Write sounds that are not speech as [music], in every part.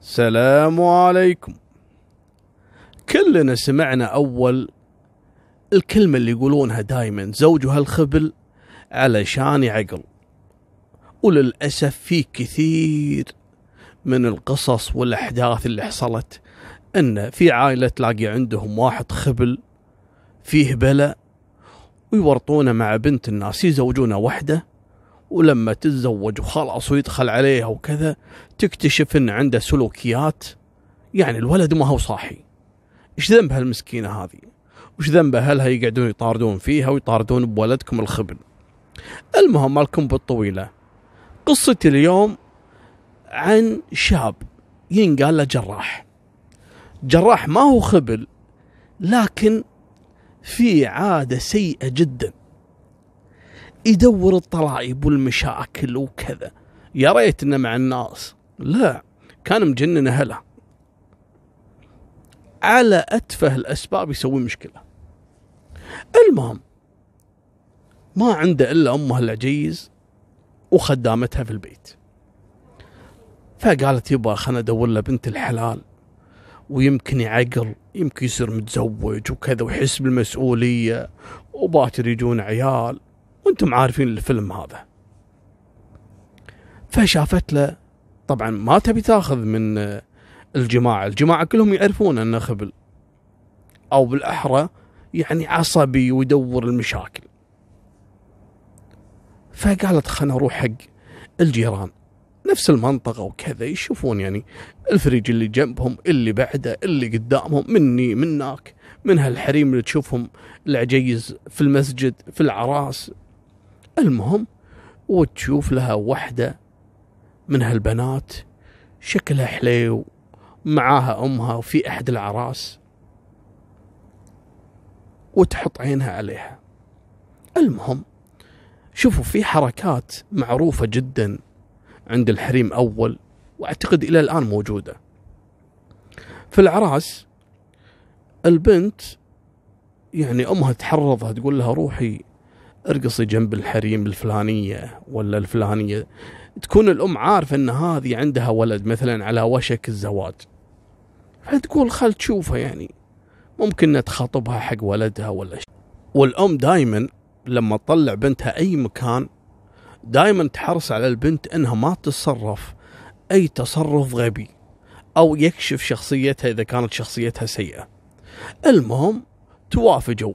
السلام عليكم. كلنا سمعنا أول الكلمة اللي يقولونها دايما زوجها الخبل علشان يعقل وللأسف في كثير من القصص والأحداث اللي حصلت أن في عائلة تلاقي عندهم واحد خبل فيه بلاء ويورطونه مع بنت الناس يزوجونه وحده ولما تتزوج وخلاص ويدخل عليها وكذا تكتشف إن عنده سلوكيات. يعني الولد ما هو صاحي. إيش ذنب هالمسكينة هذه؟ وش ذنب اهلها يقعدون يطاردون فيها ويطاردون بولدكم الخبل المهم مالكم بالطويلة. قصتي اليوم عن شاب ينقال له جراح. جراح ما هو خبل لكن في عادة سيئة جدا. يدور الطلائب والمشاكل وكذا. يا ريت إنه مع الناس. لا كان مجنن أهله. على أتفه الأسباب يسوي مشكلة. المهم ما عنده إلا أمه العجيز وخدامتها في البيت. فقالت يبا خلنا أدور له بنت الحلال ويمكن يعقل يمكن يصير متزوج وكذا ويحس بالمسؤولية وباكر يجون عيال. وأنتم عارفين الفيلم هذا. فشافت له طبعا ما تبي تاخذ من الجماعة الجماعة كلهم يعرفون أنه خبل. أو بالأحرى يعني عصبي ويدور المشاكل. فقالت خلنا أروح حق الجيران. نفس المنطقة وكذا يشوفون يعني الفريج اللي جنبهم اللي بعده اللي قدامهم مني منك من هالحريم اللي تشوفهم العجيز في المسجد في العراس. المهم وتشوف لها وحدة من هالبنات شكلها حليو معاها أمها وفي أحد العراس وتحط عينها عليها. المهم شوفوا في حركات معروفة جدا عند الحريم أول وأعتقد إلى الآن موجودة. في العراس البنت يعني أمها تحرضها تقول لها روحي ارقصي جنب الحريم الفلانية ولا الفلانية. تكون الأم عارفة أن هذه عندها ولد مثلا على وشك الزواج. فتقول خل تشوفها يعني. ممكن تخاطبها حق ولدها ولا شيء. والأم دائما لما تطلع بنتها أي مكان دائما تحرص على البنت أنها ما تتصرف أي تصرف غبي أو يكشف شخصيتها إذا كانت شخصيتها سيئة. المهم توافجوا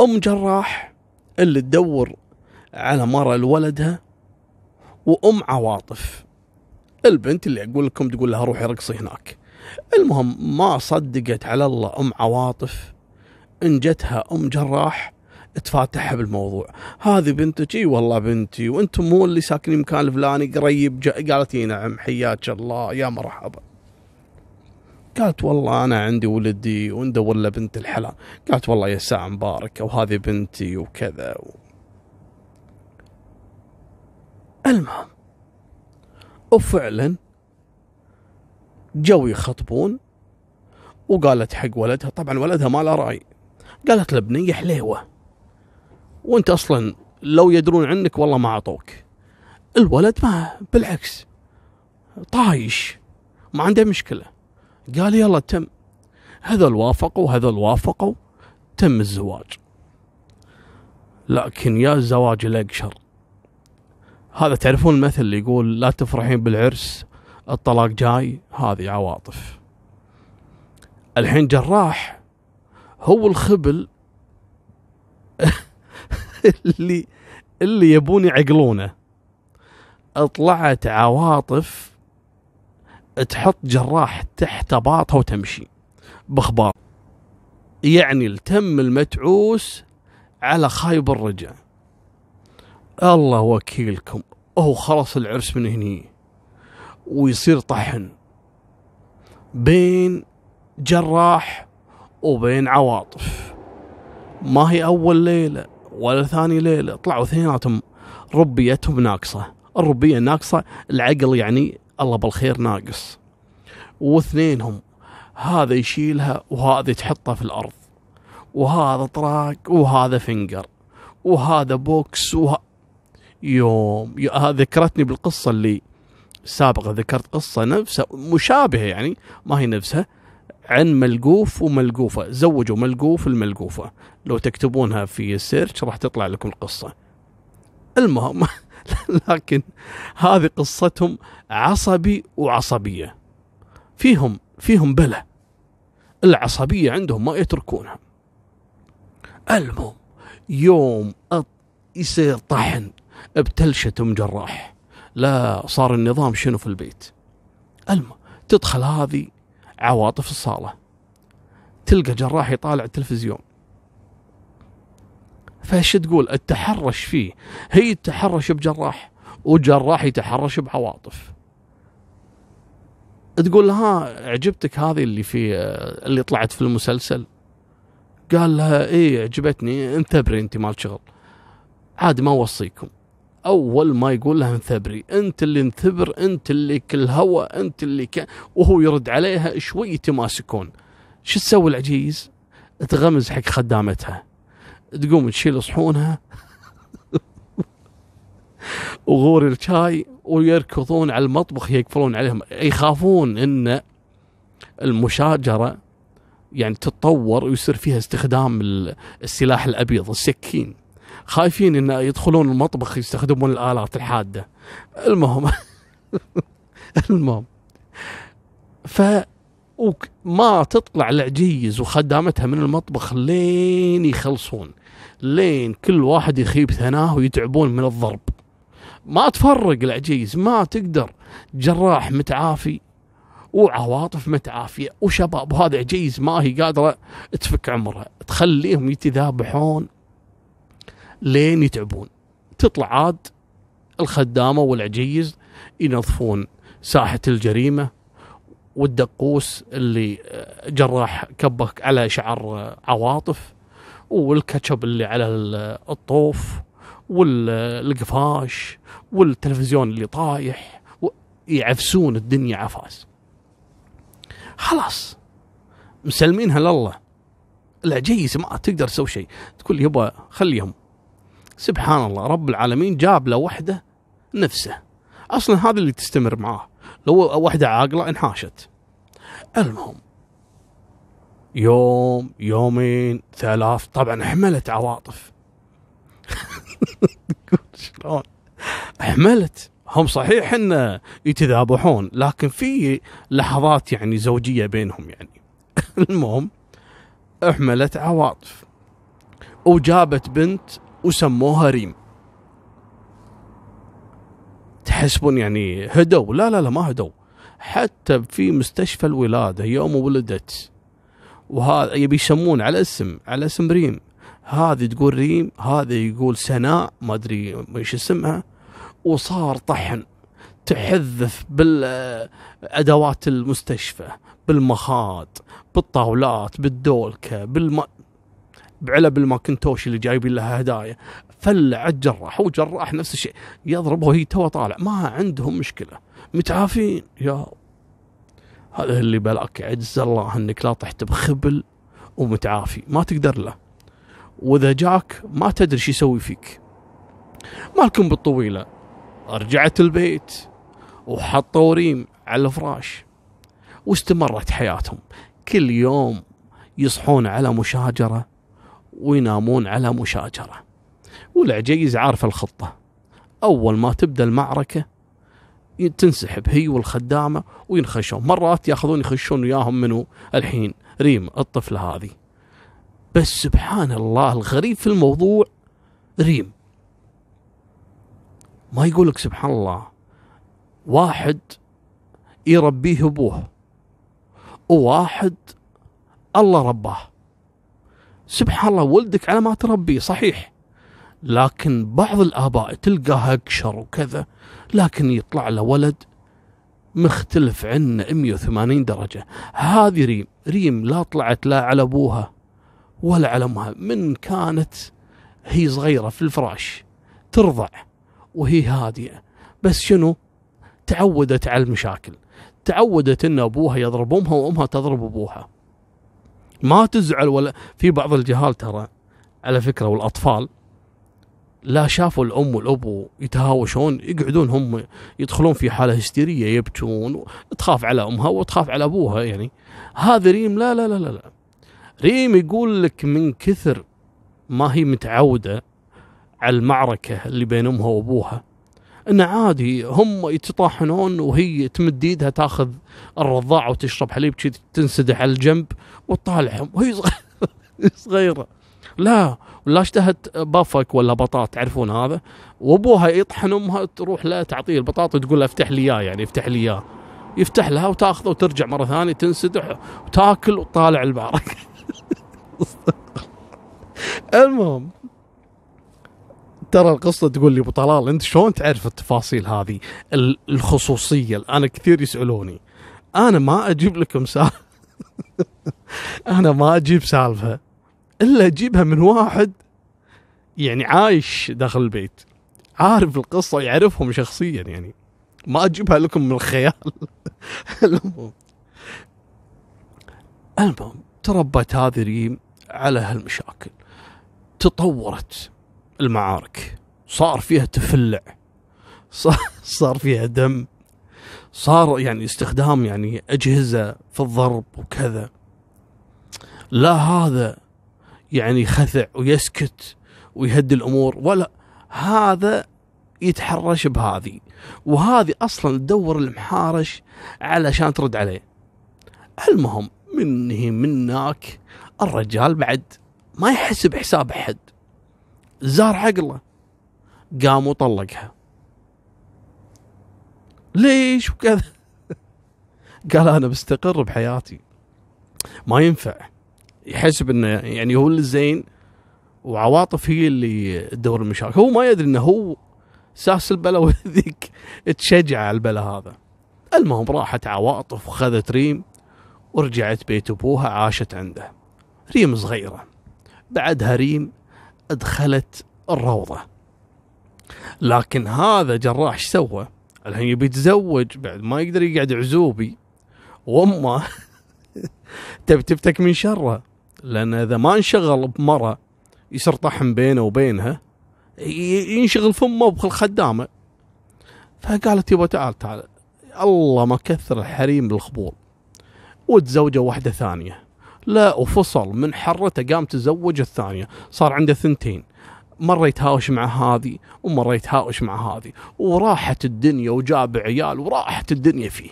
أم جراح اللي تدور على مرة لولدها وأم عواطف. البنت اللي أقول لكم تقول لها روحي رقصي هناك. المهم ما صدقت على الله أم عواطف. إن جتها أم جراح تفاتحها بالموضوع. هذه بنتك؟ إي والله بنتي. وأنتم مو اللي ساكنين مكان الفلاني قريب قالت إي نعم حياك الله يا مرحبا. قالت والله أنا عندي ولدي وندور له بنت الحلال. قالت والله يا ساعة مباركة وهذه بنتي وكذا و... المهم وفعلا جو يخطبون وقالت حق ولدها طبعا ولدها ما له رأي. قالت له بنيه حليوة وأنت أصلا لو يدرون عنك والله ما أعطوك. الولد ما بالعكس طايش ما عنده مشكلة. قال يلا تم. هذول وافقوا هذول وافقوا تم الزواج. لكن يا الزواج الأقشر هذا تعرفون المثل اللي يقول لا تفرحين بالعرس الطلاق جاي هذه عواطف. الحين جراح هو الخبل [laughs] اللي اللي يبون يعقلونه. طلعت عواطف تحط جراح تحت باطها وتمشي. باخبار يعني التم المتعوس على خايب الرجع الله وكيلكم. هو خلص العرس من هني. ويصير طحن. بين جراح وبين عواطف. ما هي أول ليلة ولا ثاني ليلة. طلعوا اثنيناتهم ربيتهم ناقصة. الربية ناقصة. العقل يعني الله بالخير ناقص. واثنينهم هذا يشيلها وهذا تحطها في الأرض. وهذا طراق وهذا فنجر وهذا بوكس وه... يوم ذكرتني بالقصة اللي سابقا ذكرت قصة نفسها مشابهة يعني ما هي نفسها عن ملقوف وملقوفة زوجوا ملقوف الملقوفة. لو تكتبونها في ال search راح تطلع لكم القصة. المهم [laughs] [laughs] لكن هذه قصتهم عصبي وعصبية. فيهم فيهم بلى. العصبية عندهم ما يتركونها. المهم يوم يصير طحن بتلشة ام جراح. لا صار النظام شنو في البيت؟ المهم تدخل هذه عواطف الصالة. تلقى جراح يطالع التلفزيون. فايش تقول؟ التحرش فيه. هي تتحرش بجراح وجراح يتحرش بعواطف. تقول لها عجبتك هذه اللي في اللي طلعت في المسلسل؟ قال لها إيه عجبتني. انثبري أنت مال شغل. عاد ما أوصيكم. أول ما يقول لها انثبري أنت اللي انثبر أنت اللي كل هوا أنت اللي ك... وهو يرد عليها شوي يتماسكون شو تسوي العجيز؟ تغمز حق خدامتها. تقوم تشيل صحونها وغور الشاي ويركضون على المطبخ يقفلون عليهم. يخافون إن المشاجرة يعني تتطور ويصير فيها استخدام السلاح الأبيض السكين. خايفين إن يدخلون المطبخ يستخدمون الآلات الحادة. المهم [laughs] المهم ف ما تطلع العجيز وخدامتها من المطبخ لين يخلصون. لين كل واحد يخيب ثناه ويتعبون من الضرب. ما تفرق العجيز ما تقدر. جراح متعافي وعواطف متعافية وشباب وهذا عجيز ما هي قادرة تفك عمرها تخليهم يتذابحون لين يتعبون. تطلع عاد الخدامة والعجيز ينظفون ساحة الجريمة والدقوس اللي جراح كبك على شعر عواطف. والكاتشب اللي على الطوف والقفاش والتلفزيون اللي طايح يعفسون الدنيا عفاس. خلاص. مسلمينها لله العجيز ما تقدر تسوي شيء. تقول يبا خليهم سبحان الله رب العالمين جاب له وحده نفسه. أصلا هذا اللي تستمر معاه. لو وحده عاقلة انحاشت. المهم يوم يومين ثلاث. طبعا حملت عواطف. [laughs] شلون؟ حملت هم صحيح إن يتذابحون لكن في لحظات يعني زوجية بينهم يعني. [laughs] المهم احملت عواطف. وجابت بنت وسموها ريم. تحسبون يعني هدوا لا لا لا ما هدوا حتى في مستشفى الولادة يوم ولدت. وهذا يبي يسمون على اسم على اسم ريم. هذه تقول ريم هذا يقول سناء ما أدري إيش اسمها. وصار طحن تحذف بالأدوات المستشفى بالمخاط بالطاولات بالدولكة بالم بعلب الماكنتوش اللي جايبين لها هدايا. فلع الجراح هو جراح نفس الشيء. يضرب وهي تو طالع ما عندهم مشكلة. متعافين يا هذا اللي بلاك عز الله إنك لا طحت بخبل ومتعافي. ما تقدر له. وإذا جاك ما تدري شو يسوي فيك. مالكم بالطويلة. رجعت البيت وحطوا ريم على الفراش. واستمرت حياتهم. كل يوم يصحون على مشاجرة وينامون على مشاجرة. والعجيز عارف الخطة. أول ما تبدأ المعركة تنسحب هي والخدامة وينخشون. مرات ياخذون يخشون وياهم منو؟ الحين ريم الطفلة هذه. بس سبحان الله الغريب في الموضوع ريم. ما يقول لك سبحان الله. واحد يربيه أبوه وواحد الله رباه. سبحان الله ولدك على ما تربيه صحيح. لكن بعض الآباء تلقاه اقشر وكذا لكن يطلع له ولد مختلف عنه 180 درجة. هذه ريم ريم لا طلعت لا على أبوها ولا على أمها. من كانت هي صغيرة في الفراش ترضع وهي هادية. بس شنو؟ تعودت على المشاكل. تعودت إن أبوها يضرب أمها وأمها تضرب أبوها. ما تزعل ولا في بعض الجهال ترى على فكرة والأطفال لا شافوا الأم والابو يتهاوشون يقعدون هم يدخلون في حالة هستيرية يبكون تخاف على أمها وتخاف على أبوها يعني. هذا ريم لا لا لا لا, لا. ريم يقول لك من كثر ما هي متعودة على المعركة اللي بين أمها وأبوها. انه عادي هم يتطاحنون وهي تمد إيدها تاخذ الرضاعة وتشرب حليب تنسدح على الجنب وتطالعهم وهي صغيرة. [laughs] لا ولا اشتهت بافك ولا بطاط تعرفون هذا؟ وأبوها يطحن أمها تروح لا تعطيه البطاط وتقول له افتح لي إياه يعني افتح لي إياه. يفتح لها وتأخذه وترجع مرة ثانية تنسدح وتأكل وتطالع المعركه [laughs] المهم ترى القصة تقول لي أبو طلال أنت شلون تعرف التفاصيل هذه؟ الخصوصية أنا كثير يسألوني. أنا ما أجيب لكم سالفه [laughs] أنا ما أجيب سالفة. إلا اجيبها من واحد. يعني عايش داخل البيت. عارف القصة يعرفهم شخصيا يعني. ما أجيبها لكم من الخيال. [laughs] المهم. المهم تربت هذه ريم على هالمشاكل. تطورت المعارك. صار فيها تفلع. [laughs] صار فيها دم. صار يعني استخدام يعني أجهزة في الضرب وكذا. لا هذا يعني خثع ويسكت ويهدي الأمور. ولا هذا يتحرش بهذه. وهذه أصلا تدور المحارش علشان ترد عليه. المهم من منك الرجال بعد ما يحسب حساب أحد. زار عقله. قام وطلقها ليش وكذا؟ [laughs] قال أنا بستقر بحياتي. ما ينفع. يحسب إنه يعني هو اللي زين وعواطف هي اللي تدور المشاكل. هو ما يدري إنه هو ساس البلا وذيك تشجع على البلا هذا. المهم راحت عواطف وخذت ريم ورجعت بيت أبوها عاشت عنده. ريم صغيرة. بعدها ريم دخلت الروضة. لكن هذا جراح إيش سوى؟ الحين يبي يتزوج بعد ما يقدر يقعد عزوبي. وأمه [laughs] تبي تفتك من شره لأن إذا ما انشغل بمره يصير طحن بينه وبينها ينشغل في امه وبالخدامه فقالت يبا تعال تعال. الله ما كثر الحريم بالخبور وتزوجه واحدة ثانية. لا وفصل. من حرته قام تزوج الثانية. صار عنده ثنتين. مرة يتهاوش مع هذه ومرة يتهاوش مع هذه. وراحت الدنيا وجاب عيال وراحت الدنيا فيه.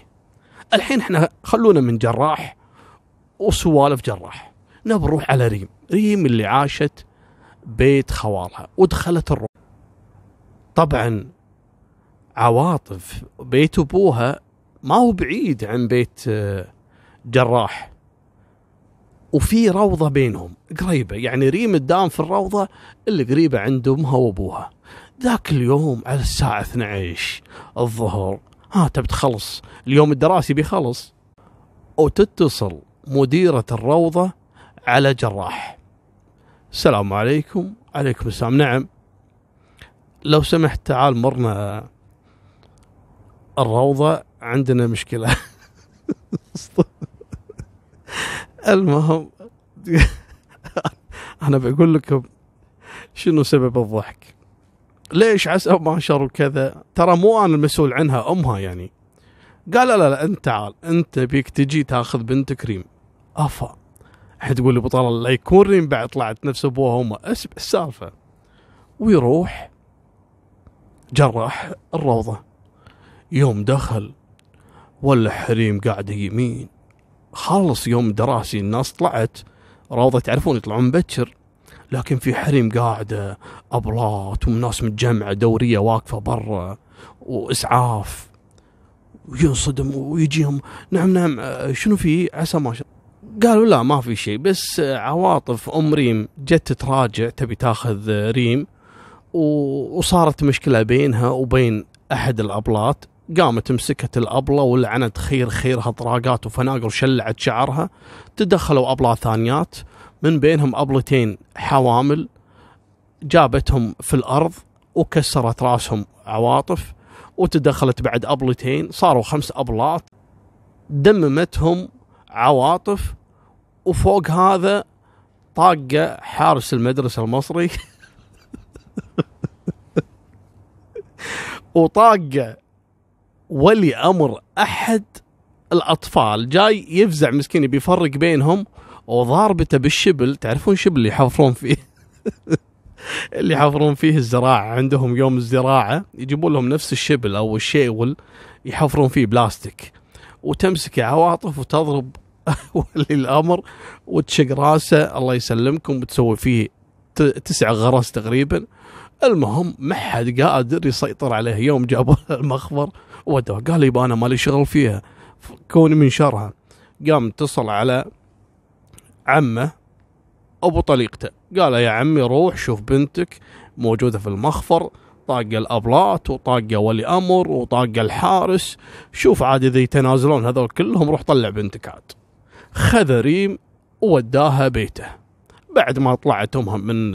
الحين إحنا خلونا من جراح وسوالف جراح. نبي نروح على ريم. ريم اللي عاشت بيت خوالها ودخلت الروح طبعا عواطف بيت أبوها ما هو بعيد عن بيت آه، جراح. وفي روضة بينهم قريبة يعني ريم تدام في الروضة اللي قريبة عند أمها وأبوها. ذاك اليوم على الساعة 12 الظهر. ها تبي تخلص؟ اليوم الدراسي بيخلص. وتتصل مديرة الروضة على جراح. السلام عليكم. عليكم السلام. نعم. لو سمحت تعال مرنا الروضة. عندنا مشكلة. [laughs] المهم أنا بقول لكم شنو سبب الضحك؟ ليش عسى ما شر وكذا؟ ترى مو أنا المسؤول عنها أمها يعني. قال لا لا أنت تعال. أنت بيك تجي تاخذ بنت كريم. أفا. تقول لي بطل لا يكون ريم بعد طلعت نفس ابوها وامها اسمع السالفة. ويروح جراح الروضة. يوم دخل ولا حريم قاعدة يمين. خلص يوم دراسي الناس طلعت روضة تعرفون يطلعون مبكر. لكن في حريم قاعدة أبلات وناس متجمعة دورية واقفة برا وإسعاف. وينصدم ويجيهم نعم نعم شنو في؟ عسى ما شاء قالوا لا ما في شيء بس عواطف أم ريم جت تراجع تبي تاخذ ريم وصارت مشكلة بينها وبين أحد الابلات قامت مسكت الأبلة ولعنت خير خيرها طراقات وفناقر وشلعت شعرها. تدخلوا أبلة ثانيات من بينهم أبلتين حوامل جابتهم في الأرض وكسرت رأسهم عواطف وتدخلت بعد أبلتين صاروا خمس ابلات دممتهم عواطف وفوق هذا طاقة حارس المدرسة المصري. [laughs] وطاق ولي أمر أحد الأطفال جاي يفزع مسكين يبي يفرق بينهم وضاربته بالشبل. تعرفون الشبل اللي يحفرون فيه؟ [laughs] اللي يحفرون فيه الزراعة. عندهم يوم الزراعة يجيبون لهم نفس الشبل أو الشيول يحفرون فيه بلاستيك. وتمسك عواطف وتضرب [laughs] ولي الأمر وتشق راسه الله يسلمكم وتسوي فيه تسع غرس تقريبا. المهم ما حد قادر يسيطر عليه. يوم جابوا [laughs] المخبر ودوه قال يبا أنا مالي شغل فيها. كوني من شرها. قام اتصل على عمه أبو طليقته. قال يا عمي روح شوف بنتك موجودة في المخفر طاق الأبلاط وطاق ولي أمر وطاق الحارس. شوف عاد إذا يتنازلون هذول كلهم روح طلع بنتك عاد. خذ ريم ووداها بيته. بعد ما طلعت امها من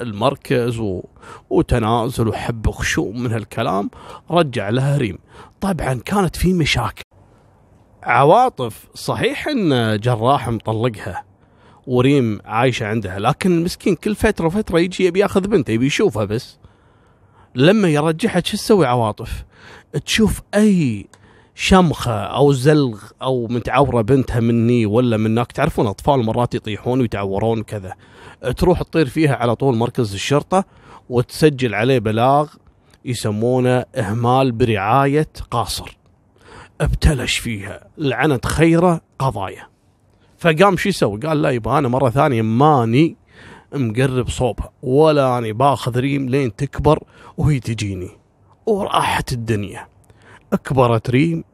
المركز و... وتنازل وحب خشوم من هالكلام رجع لها ريم. طبعا كانت في مشاكل. عواطف صحيح إن جراح مطلقها وريم عايشة عندها لكن المسكين كل فترة وفترة يجي يبي يأخذ بنته يبي يشوفها بس. لما يرجعها شو تسوي عواطف؟ تشوف أي شمخة أو زلغ أو متعورة بنتها مني ولا منك. تعرفون أطفال مرات يطيحون ويتعورون كذا. تروح تطير فيها على طول مركز الشرطة وتسجل عليه بلاغ يسمونه إهمال برعاية قاصر. ابتلش فيها لعنت خيرة قضايا. فقام شو يسوي؟ قال لا يبا أنا مرة ثانية ماني مقرب صوبها ولا اني باخذ ريم لين تكبر وهي تجيني. وراحت الدنيا. أكبرت ريم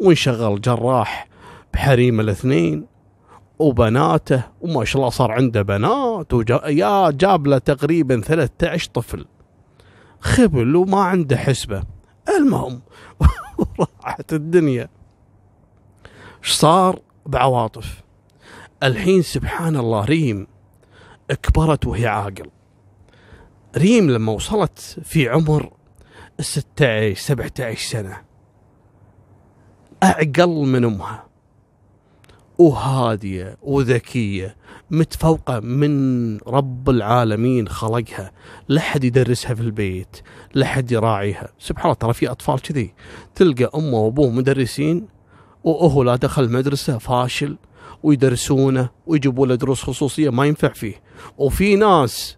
وانشغل جراح بحريم الاثنين وبناته وما شاء الله صار عنده بنات وجا يا جاب له تقريبا 13 طفل. خبل وما عنده حسبة. المهم [laughs] راحت الدنيا. إيش صار؟ بعواطف. الحين سبحان الله ريم كبرت وهي عاقل. ريم لما وصلت في عمر 16 17 سنة. أعقل من أمها. وهادية وذكية متفوقة من رب العالمين خلقها. لا حد يدرسها في البيت لا حد يراعيها. سبحان الله ترى في أطفال كذي. تلقى أمه وأبوه مدرسين وهو لا دخل مدرسة فاشل ويدرسونه ويجيبوا له دروس خصوصية ما ينفع فيه. وفي ناس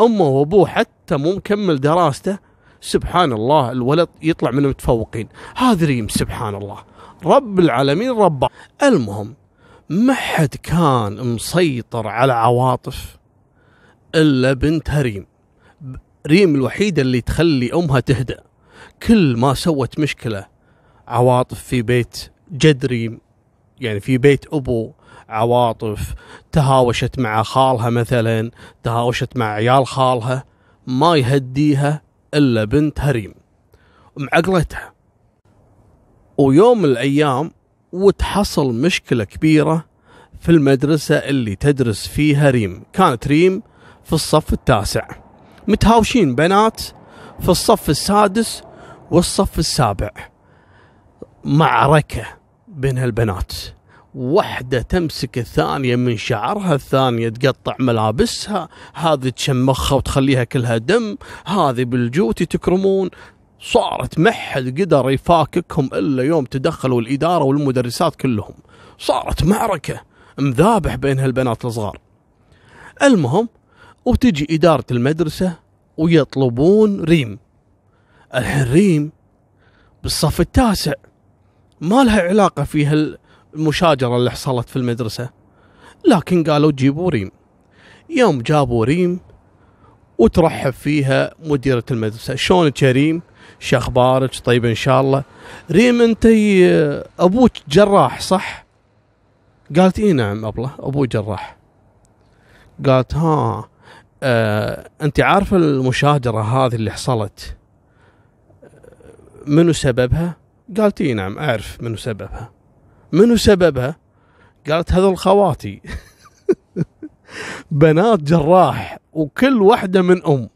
أمه وأبوه حتى مو مكمل دراسته سبحان الله الولد يطلع من المتفوقين. هذا ريم سبحان الله. رب العالمين ربه. المهم ما حد كان مسيطر على عواطف إلا بنتها ريم. ريم الوحيدة اللي تخلي أمها تهدأ. كل ما سوت مشكلة عواطف في بيت جد ريم يعني في بيت أبو عواطف تهاوشت مع خالها مثلا تهاوشت مع عيال خالها ما يهديها إلا بنت هريم معقلتها ويوم من الأيام وتحصل مشكلة كبيرة في المدرسة اللي تدرس فيها ريم. كانت ريم في الصف التاسع. متهاوشين بنات في الصف السادس والصف السابع. معركة بين هالبنات. واحدة تمسك الثانية من شعرها الثانية تقطع ملابسها. هذه تشمخها وتخليها كلها دم. هذه بالجوتي تكرمون. صارت ما حد قدر يفاككهم إلا يوم تدخلوا الإدارة والمدرسات كلهم. صارت معركة مذابح بين هالبنات الصغار. المهم وتجي إدارة المدرسة ويطلبون ريم. الحين ريم بالصف التاسع. ما لها علاقة في هال المشاجره اللي حصلت في المدرسة. لكن قالوا جيبوا ريم. يوم جابوا ريم وترحب فيها مديرة المدرسة. شلونك يا ريم؟ شو أخبارك طيب إن شاء الله. ريم أنت أبوك جراح صح؟ قالت إي نعم أبله أبوي جراح. قالت ها آه أنت عارفه المشاجرة هذه اللي حصلت؟ منو سببها؟ قالت إي نعم أعرف منو سببها. منو سببها؟ قالت هذول خواتي. [laughs] بنات جراح وكل واحدة من أم.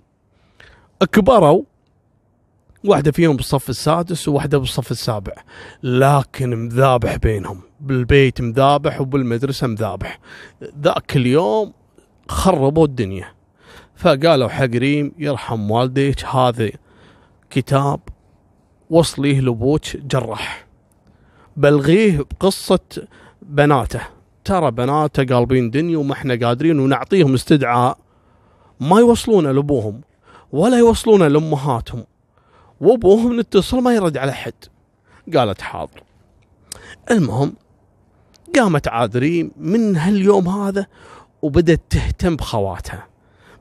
كبروا واحدة فيهم بالصف السادس وواحدة بالصف السابع. لكن مذابح بينهم. بالبيت مذابح وبالمدرسة مذابح. ذاك اليوم خربوا الدنيا. فقالوا حق ريم يرحم والديك هذا كتاب وصليه لبوك جراح بلغيه بقصة بناته. ترى بناته قالبين دنيا وما إحنا قادرين ونعطيهم استدعاء ما يوصلونه لأبوهم ولا يوصلونه لأمهاتهم. وابوهم نتصل ما يرد على حد قالت حاضر. المهم قامت عادرين من هاليوم هذا وبدت تهتم بخواتها.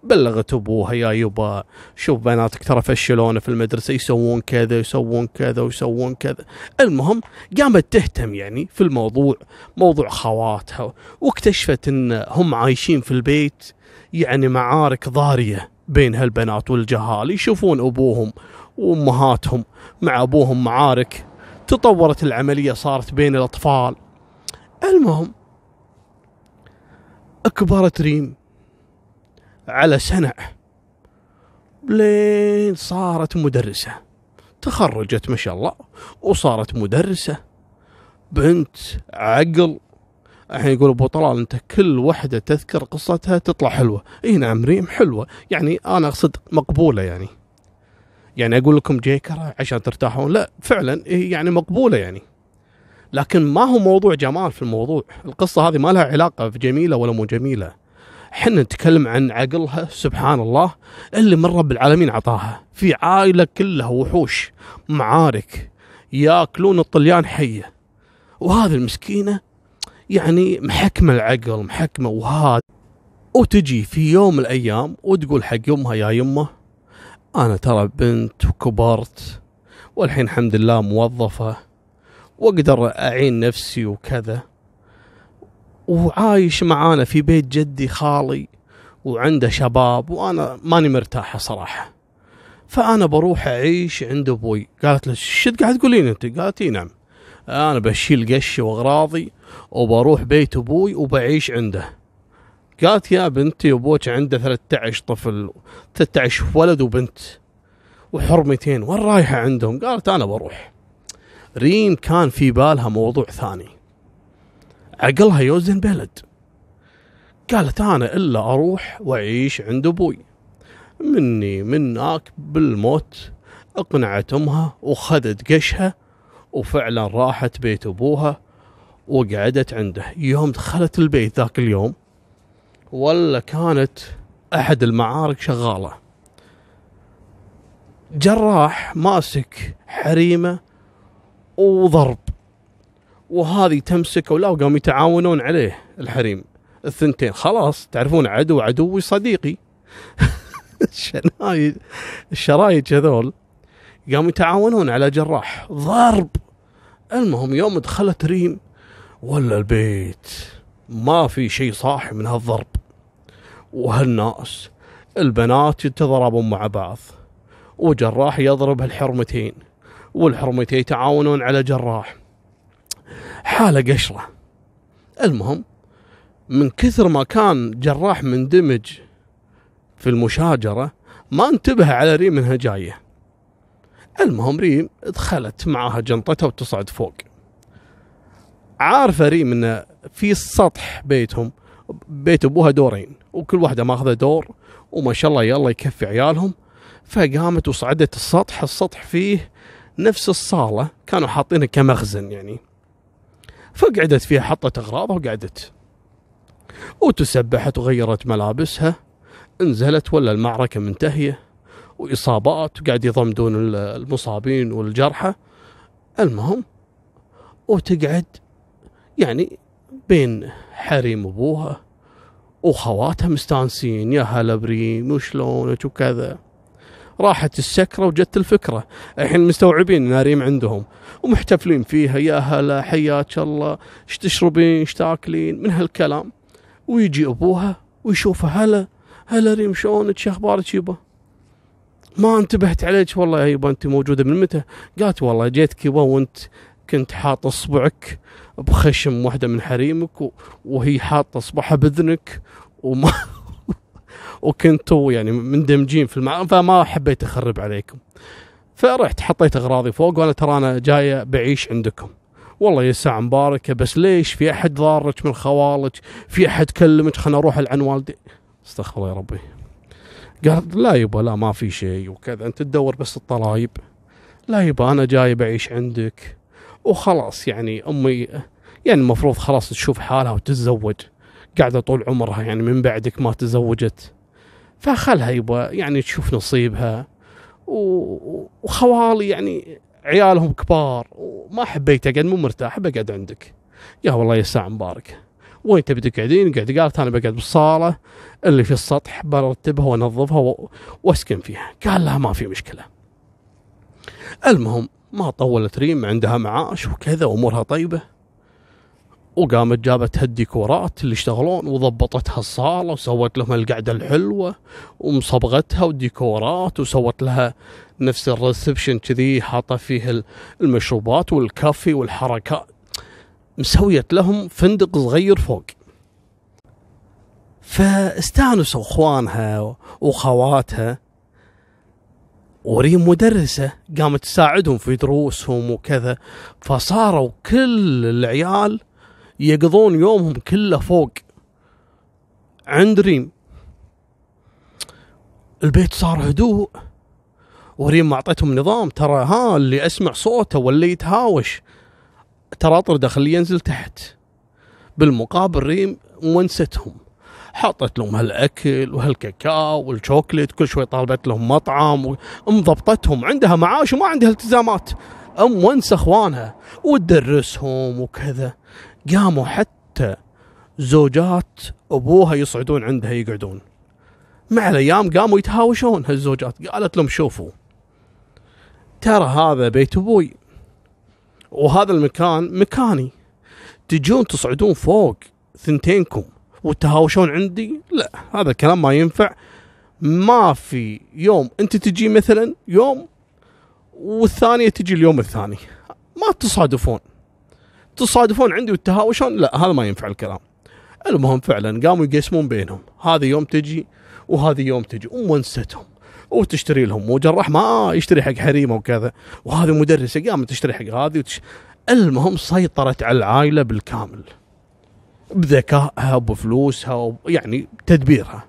بلغت أبوها يا يبا شوف بناتك ترى فشلونا في المدرسة يسوون كذا يسوون كذا ويسوون كذا. المهم قامت تهتم يعني في الموضوع موضوع خواتها واكتشفت إن هم عايشين في البيت يعني معارك ضارية بين هالبنات والجهال يشوفون أبوهم وأمهاتهم مع أبوهم معارك تطورت العملية صارت بين الأطفال. المهم أكبرت ريم على سنة لين صارت مدرسة. تخرجت ما شاء الله وصارت مدرسة. بنت عقل الحين يقول أبو طلال أنت كل وحدة تذكر قصتها تطلع حلوة. إي نعم ريم حلوة. يعني أنا أقصد مقبولة يعني. يعني أقول لكم جيكره عشان ترتاحون. لا فعلا هي يعني مقبولة يعني. لكن ما هو موضوع جمال في الموضوع. القصة هذه ما لها علاقة بجميله ولا مو جميلة. حنا نتكلم عن عقلها سبحان الله اللي من رب العالمين عطاها. في عائلة كلها وحوش معارك ياكلون الطليان حية. وهذه المسكينة يعني محكمة العقل محكمة. وهذا وتجي في يوم من الأيام وتقول حق يمها يا يمه أنا ترى بنت وكبرت والحين الحمد لله موظفة وأقدر أعين نفسي وكذا. وعايش معانا في بيت جدي خالي وعنده شباب وأنا ماني مرتاحة صراحة. فأنا بروح أعيش عند أبوي. قالت له شد قاعد تقولين أنت؟ قالت إي نعم. أنا بشيل قشي وأغراضي وبروح بيت أبوي وبعيش عنده. قالت يا بنتي أبوك عنده 13 طفل 13 ولد وبنت وحرمتين وين رايحة عندهم؟ قالت أنا بروح. ريم كان في بالها موضوع ثاني. عقلها يوزن بلد. قالت أنا إلا أروح وأعيش عند أبوي. مني منك بالموت أقنعت أمها وخذت قشها وفعلا راحت بيت أبوها وقعدت عنده. يوم دخلت البيت ذاك اليوم ولا كانت أحد المعارك شغالة. جراح ماسك حريمة وضرب وهذه تمسكه ولا وقاموا يتعاونون عليه الحريم. الثنتين خلاص تعرفون عدو عدوي صديقي. [laughs] الشنايد الشرايج هذول قاموا يتعاونون على جراح ضرب. المهم يوم دخلت ريم ولا البيت. ما في شيء صاحي من هالضرب. وهالناس البنات يتضربون مع بعض وجراح يضرب الحرمتين والحرمتين يتعاونون على جراح. حالة قشرة. المهم من كثر ما كان جراح مندمج في المشاجرة ما انتبه على ريم إنها جاية. المهم ريم دخلت معاها جنطتها وتصعد فوق. عارفة ريم ان في سطح بيتهم بيت أبوها دورين وكل واحدة ماخذة دور وما شاء الله يلا يكفي عيالهم. فقامت وصعدت السطح السطح فيه نفس الصالة كانوا حاطينه كمخزن يعني. فقعدت فيها حطت أغراضها وقعدت. وتسبحت وغيرت ملابسها نزلت ولا المعركة منتهية. وإصابات وقاعد يضمدون المصابين والجرحى. المهم وتقعد يعني بين حريم أبوها وخواتها مستانسين يا هلا بريم وشلونك وكذا. راحت السكرة وجت الفكرة. الحين مستوعبين ان ريم عندهم ومحتفلين فيها. يا هلا حياك الله. إيش تشربين؟ إيش تاكلين؟ من هالكلام. ويجي ابوها ويشوفها هلا هلا ريم شلونك؟ شو أخبارك يبا؟ ما انتبهت عليك والله يا يبا أنت موجودة من متى؟ قالت والله جيتك يبا وانت كنت حاط أصبعك بخشم واحدة من حريمك وهي حاطة اصبعها باذنك وما [laughs] وكنتوا يعني مندمجين في المع... فما حبيت أخرب عليكم. فرحت حطيت أغراضي فوق وأنا ترى أنا جاية بعيش عندكم. والله يا ساعة مباركة بس ليش في أحد ضارك من خوالك؟ في أحد كلمك؟ خلنا أروح عن والدي. استغفر الله يا ربي. قال لا يبا لا ما في شيء وكذا. أنت تدور بس الطلايب. لا يبا أنا جاي بعيش عندك. وخلاص يعني أمي يعني المفروض خلاص تشوف حالها وتتزوج. قاعدة طول عمرها يعني من بعدك ما تزوجت. فخلها يبا يعني تشوف نصيبها. وخوالي يعني عيالهم كبار. وما حبيت أقعد مو مرتاح بقعد عندك. يا والله يا ساعة مبارك. وين تبي تقعدين؟ قعد قالت أنا بقعد بالصالة. اللي في السطح برتبها وأنظفها وأسكن فيها. قال لها ما في مشكلة. المهم ما طولت ريم عندها معاش وكذا أمورها طيبة. وقامت جابت الديكورات اللي يشتغلون وضبطتها الصالة وسوت لهم القعدة الحلوة ومصبغتها وديكورات وسوت لها نفس الريسبشن كذي حاطة فيه ال- المشروبات والكافي والحركات مسويت لهم فندق صغير فوق. فاستانسوا أخوانها وخواتها وريم مدرسة قامت تساعدهم في دروسهم وكذا. فصاروا كل العيال يقضون يومهم كله فوق عند ريم. البيت صار هدوء. وريم أعطتهم نظام ترى ها اللي أسمع صوته واللي يتهاوش ترى أطرده خليه ينزل تحت. بالمقابل ريم ونستهم. حطت لهم هالأكل وهالكاكاو والشوكليت كل شوي طالبت لهم مطعم ومضبطتهم عندها معاش وما عندها التزامات. أم ونس أخوانها وتدرسهم وكذا. قاموا حتى زوجات أبوها يصعدون عندها يقعدون. مع الأيام قاموا يتهاوشون هالزوجات. قالت لهم شوفوا ترى هذا بيت أبوي وهذا المكان مكاني. تجون تصعدون فوق ثنتينكم. وتهاوشون عندي؟ لا هذا الكلام ما ينفع. ما في يوم انت تجي مثلا يوم والثانية تجي اليوم الثاني. ما تصادفون. تصادفون عندي وتهاوشون؟ لا هذا ما ينفع الكلام. المهم فعلا قاموا يقسمون بينهم. هذا يوم تجي وهذه يوم تجي ومونستهم وتشتري لهم وجراح ما يشتري حق حريمه وكذا. وهذه مدرسة قامت تشتري حق هذه وتش... المهم سيطرت على العائلة بالكامل. بذكائها وبفلوسها وب... يعني تدبيرها.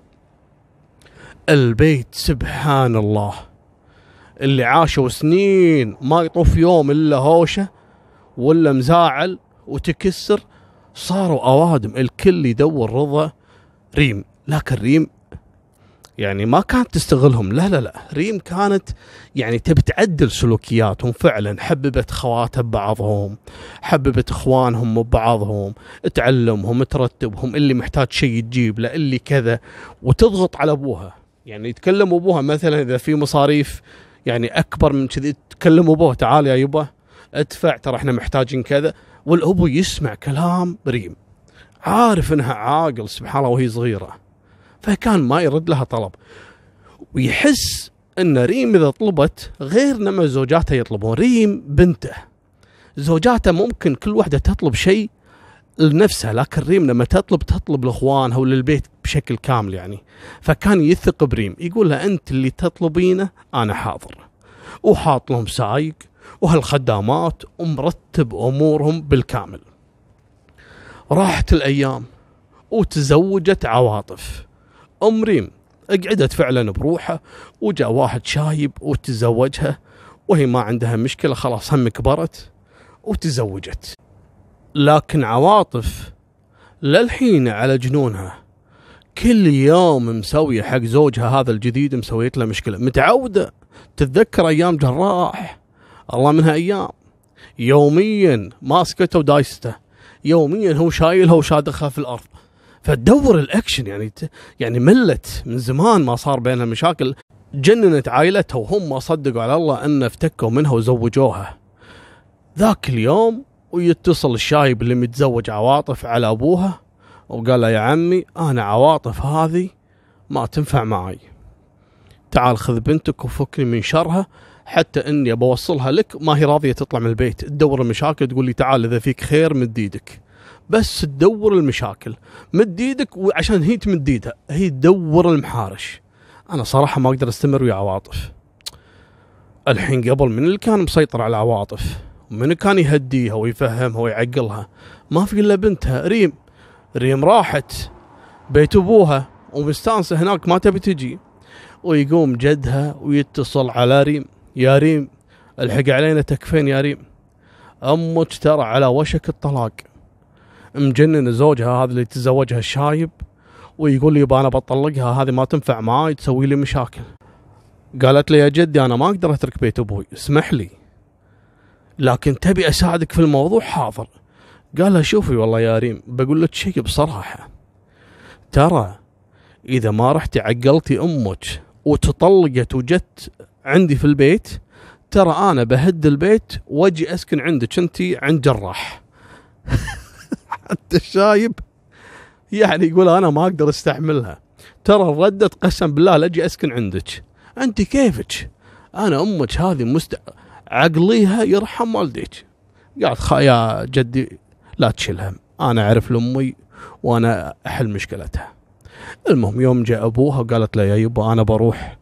البيت سبحان الله اللي عاشوا سنين ما يطوف يوم إلا هوشة ولا مزاعل وتكسر صاروا أوادم. الكل يدور رضا ريم. لكن ريم يعني ما كانت تستغلهم. لا لا لا. ريم كانت يعني تبي تعدل سلوكياتهم فعلا. حببت خواتها ببعضهم حببت إخوانهم ببعضهم تعلمهم ترتبهم اللي محتاج شيء تجيب له اللي كذا. وتضغط على أبوها. يعني يتكلم أبوها مثلا إذا في مصاريف يعني أكبر من كذي تكلم أبوها تعال يا يبا ادفع ترى إحنا محتاجين كذا. والأبو يسمع كلام ريم عارف إنها عاقل سبحان الله وهي صغيرة. فكان ما يرد لها طلب. ويحس إن ريم إذا طلبت غير لما زوجاتها يطلبون. ريم بنته. زوجاتها ممكن كل واحدة تطلب شيء لنفسها لكن ريم لما تطلب تطلب لإخوانها وللبيت بشكل كامل يعني. فكان يثق بريم. يقول لها أنت اللي تطلبينه أنا حاضر. وحاط لهم سايق وهالخدامات ومرتب أمورهم بالكامل. راحت الأيام وتزوجت عواطف. أم ريم قعدت فعلا بروحها وجاء واحد شايب وتزوجها وهي ما عندها مشكلة خلاص هم كبرت وتزوجت. لكن عواطف للحين على جنونها. كل يوم مسوية حق زوجها هذا الجديد مسويت له مشكلة. متعودة تتذكر أيام جراح الله منها أيام. يوميا ماسكته ودايسته. يوميا هو شايلها وشادخها في الأرض. فتدور الأكشن يعني. يعني ملت من زمان ما صار بينها مشاكل. جننت عائلتها وهم ما صدقوا على الله أن افتكوا منها وزوجوها. ذاك اليوم ويتصل الشايب اللي متزوج عواطف على أبوها وقال له يا عمي أنا عواطف هذه ما تنفع معي. تعال خذ بنتك وفكني من شرها حتى إني بوصلها لك ما هي راضية تطلع من البيت. تدور المشاكل تقول لي تعال إذا فيك خير مد إيدك بس تدور المشاكل. مد إيدك وعشان هي تمد ايدها هي تدور المحارش. أنا صراحة ما أقدر أستمر ويا عواطف. الحين قبل من اللي كان مسيطر على عواطف من كان يهديها ويفهمها ويعقلها ما في إلا بنتها ريم. ريم راحت بيت أبوها ومستانسة هناك ما تبي تجي. ويقوم جدها ويتصل على ريم. يا ريم الحق علينا تكفين يا ريم. أمك ترى على وشك الطلاق. مجنن زوجها هذا اللي تزوجها الشايب ويقول لي يبا أنا بطلقها هذه ما تنفع معاي تسوي لي مشاكل. قالت لي يا جدي أنا ما أقدر أترك بيت أبوي اسمح لي. لكن تبي أساعدك في الموضوع؟ حاضر. قال لها شوفي والله يا ريم بقول لك شيء بصراحة. ترى إذا ما رحتي عقلتي أمك وتطلقت وجت عندي في البيت ترى أنا بهد البيت وأجي أسكن عندك انت عند جراح. [laughs] حتى الشايب يعني يقول أنا ما أقدر أستحملها. ترى ردت قسم بالله لاجي أسكن عندك. أنت كيفك؟ أنا أمك هذه مست عقليها يرحم والديك. قالت خا يا جدي لا تشيل هم. أنا أعرف لأمي وأنا أحل مشكلتها. المهم يوم جاء أبوها وقالت له يا يبا أنا بروح.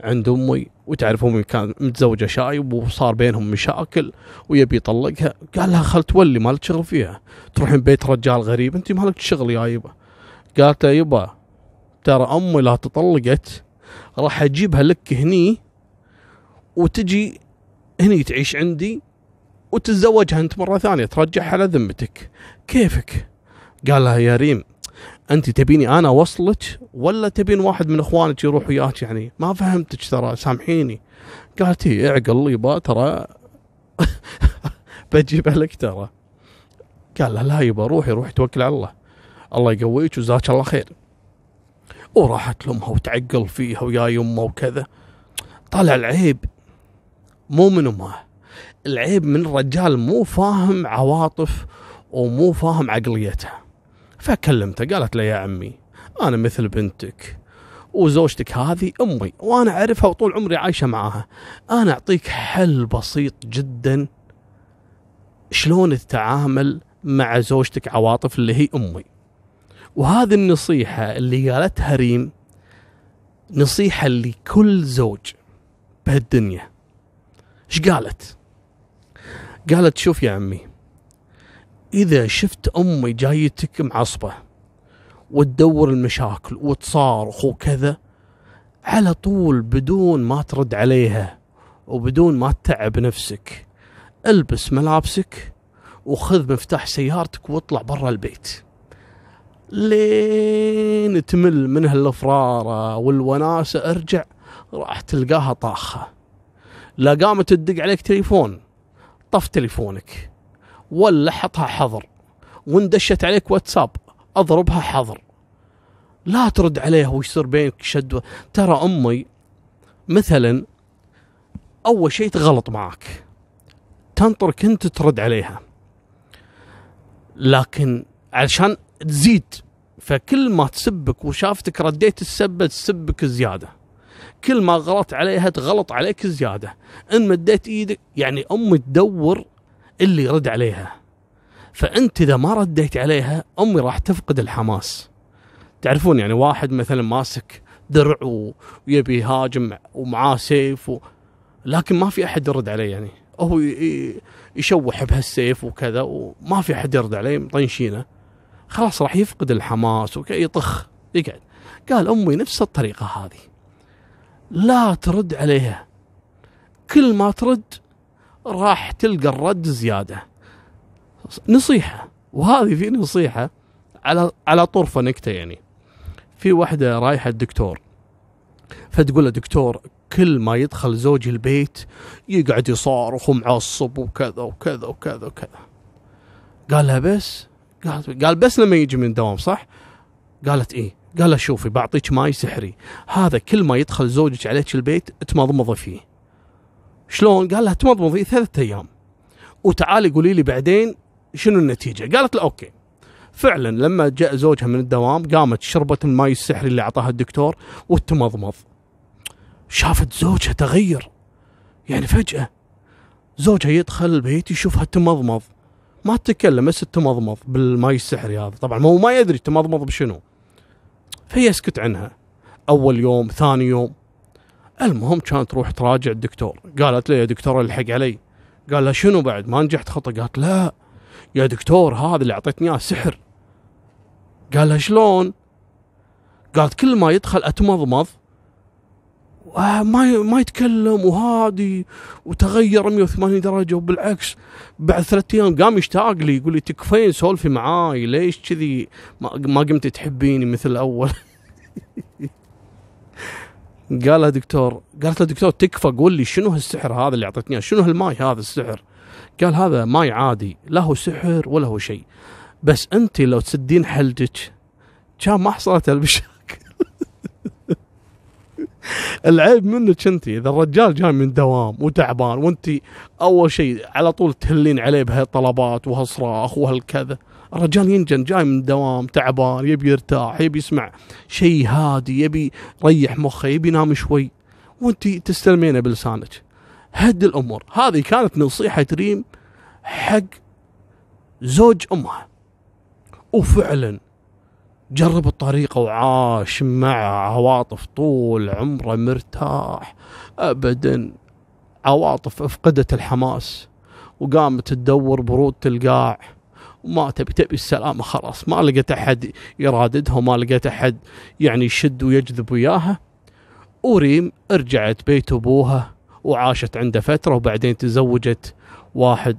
عند أمي وتعرف امي كان متزوجة شايب وصار بينهم مشاكل ويبي يطلقها. قال لها خل تولي مالك شغل فيها. تروحين بيت رجال غريب أنت مالك شغل يا يبا. قالت يبا ترى أمي لا تطلقت راح أجيبها لك هني وتجي هني تعيش عندي وتتزوجها أنت مرة ثانية ترجعها على ذمتك. كيفك؟ قال لها يا ريم أنت تبيني أنا اوصلك ولا تبين واحد من إخوانك يروح وياك يعني؟ ما فهمتك ترى سامحيني. قالت هي اعقل يبا ترى [laughs] بجيبها لك ترى. قال لها لا يبا روحي روحي توكل على الله. الله يقويك وجزاك الله خير. وراحت لأمها وتعقل فيها ويا يمه وكذا. طلع العيب. مو من أمها. العيب من الرجال مو فاهم عواطف ومو فاهم عقليتها. فكلمته قالت له يا عمي أنا مثل بنتك وزوجتك هذه أمي وأنا أعرفها وطول عمري عايشة معاها. أنا أعطيك حل بسيط جدا. شلون تتعامل مع زوجتك عواطف اللي هي أمي؟ وهذه النصيحة اللي قالتها ريم نصيحة لكل زوج بهالدنيا. إيش قالت؟ قالت شوف يا عمي إذا شفت أمي جايتك معصبة وتدور المشاكل وتصارخ وكذا على طول بدون ما ترد عليها وبدون ما تتعب نفسك ألبس ملابسك وخذ مفتاح سيارتك واطلع برا البيت. لين تمل من هالفرارة والوناسة أرجع راح تلقاها طاخة. لا قامت تدق عليك تليفون طف تليفونك. ولا حطها حظر. وندشت عليك واتساب اضربها حظر. لا ترد عليها ويصير بينك شد. ترى أمي مثلا أول شيء تغلط معك تنطرك أنت ترد عليها. لكن علشان تزيد فكل ما تسبك وشافتك رديت السبه تسبك زيادة. كل ما غلط عليها تغلط عليك زيادة. إن مديت إيدك يعني أمي تدور اللي يرد عليها. فأنت إذا ما رديت عليها أمي راح تفقد الحماس. تعرفون يعني واحد مثلا ماسك درع ويبي يهاجم ومعاه سيف و... لكن ما في أحد يرد عليه يعني. هو يشوح بهالسيف وكذا وما في أحد يرد عليه مطنشينه. خلاص راح يفقد الحماس ويطخ يقعد. قال أمي نفس الطريقة هذه. لا ترد عليها. كل ما ترد راح تلقى الرد زيادة. نصيحة وهذه في نصيحة على على طرفه نكتة يعني. في واحدة رايحة الدكتور فتقول له دكتور كل ما يدخل زوجي البيت يقعد يصارخ ومعصب وكذا وكذا وكذا وكذا. قال لها بس؟ قال قال بس لما يجي من الدوام صح؟ قالت إيه؟ قال شوفي بعطيك ماي سحري. هذا كل ما يدخل زوجك عليك البيت تمضمضي فيه. شلون؟ قال لها تمضمضي ثلاثة أيام. وتعالي قولي لي بعدين شنو النتيجة؟ قالت له okay. فعلا لما جاء زوجها من الدوام قامت شربت الماي السحري اللي أعطاها الدكتور وتمضمض. شافت زوجها تغير. يعني فجأة زوجها يدخل البيت يشوفها تمضمض. ما تتكلم بس تمضمض بالماي السحري هذا. طبعا هو ما يدري تمضمض بشنو. فيسكت عنها. أول يوم ثاني يوم المهم كانت تروح تراجع الدكتور. قالت له يا دكتور الحق علي. قال لها شنو بعد؟ ما نجحت خطه قالت لا. يا دكتور هذا اللي أعطيتني اياه سحر. قال لها شلون؟ قالت كل ما يدخل أتمضمض ما ما يتكلم وهادي وتغير 180 درجة وبالعكس بعد ثلاثة أيام قام يشتاق لي يقول لي تكفين سولفي معاي؟ ليش كذي؟ ما, ما قمت تحبيني مثل الأول. [laughs] قال له دكتور قالت له دكتور تكفى قول لي شنو هالسحر هذا اللي اعطيتني إياه؟ شنو هالماي هذا السحر؟ قال هذا ماي عادي لا هو سحر ولا هو شيء. بس أنت لو تسدين حلجك كان ما حصلت المشاكل [laughs] العيب منك أنت إذا الرجال جاي من دوام وتعبان وأنت أول شيء على طول تهلين عليه بهالطلبات وهالصراخ وهالكذا. الرجال ينجن جاي من دوام تعبان يبي يرتاح يبي يسمع شيء هادي يبي يريح مخه يبي ينام شوي. وانت تستلمينه بلسانك. هد الأمور. هذه كانت نصيحة ريم حق زوج امها وفعلا جرب الطريقة وعاش مع عواطف طول عمره مرتاح. أبدا عواطف أفقدت الحماس وقامت تدور برود القاع وما تبي تبي السلامة خلاص. ما لقيت أحد يراددها وما لقيت أحد يعني يشد ويجذب وياها. وريم رجعت بيت أبوها وعاشت عنده فترة وبعدين تزوجت واحد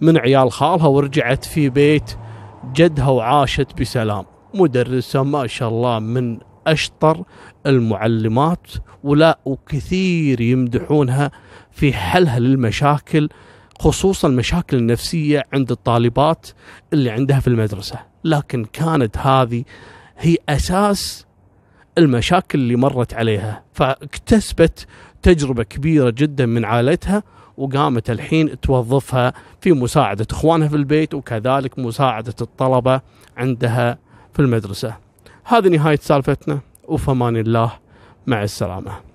من عيال خالها ورجعت في بيت جدها وعاشت بسلام. مدرسة ما شاء الله من أشطر المعلمات ولا وكثير يمدحونها في حلها للمشاكل خصوصا المشاكل النفسية عند الطالبات اللي عندها في المدرسة. لكن كانت هذه هي أساس المشاكل اللي مرت عليها. فاكتسبت تجربة كبيرة جدا من عائلتها وقامت الحين توظفها في مساعدة إخوانها في البيت وكذلك مساعدة الطلبة عندها في المدرسة. هذه نهاية سالفتنا وفمان الله مع السلامة.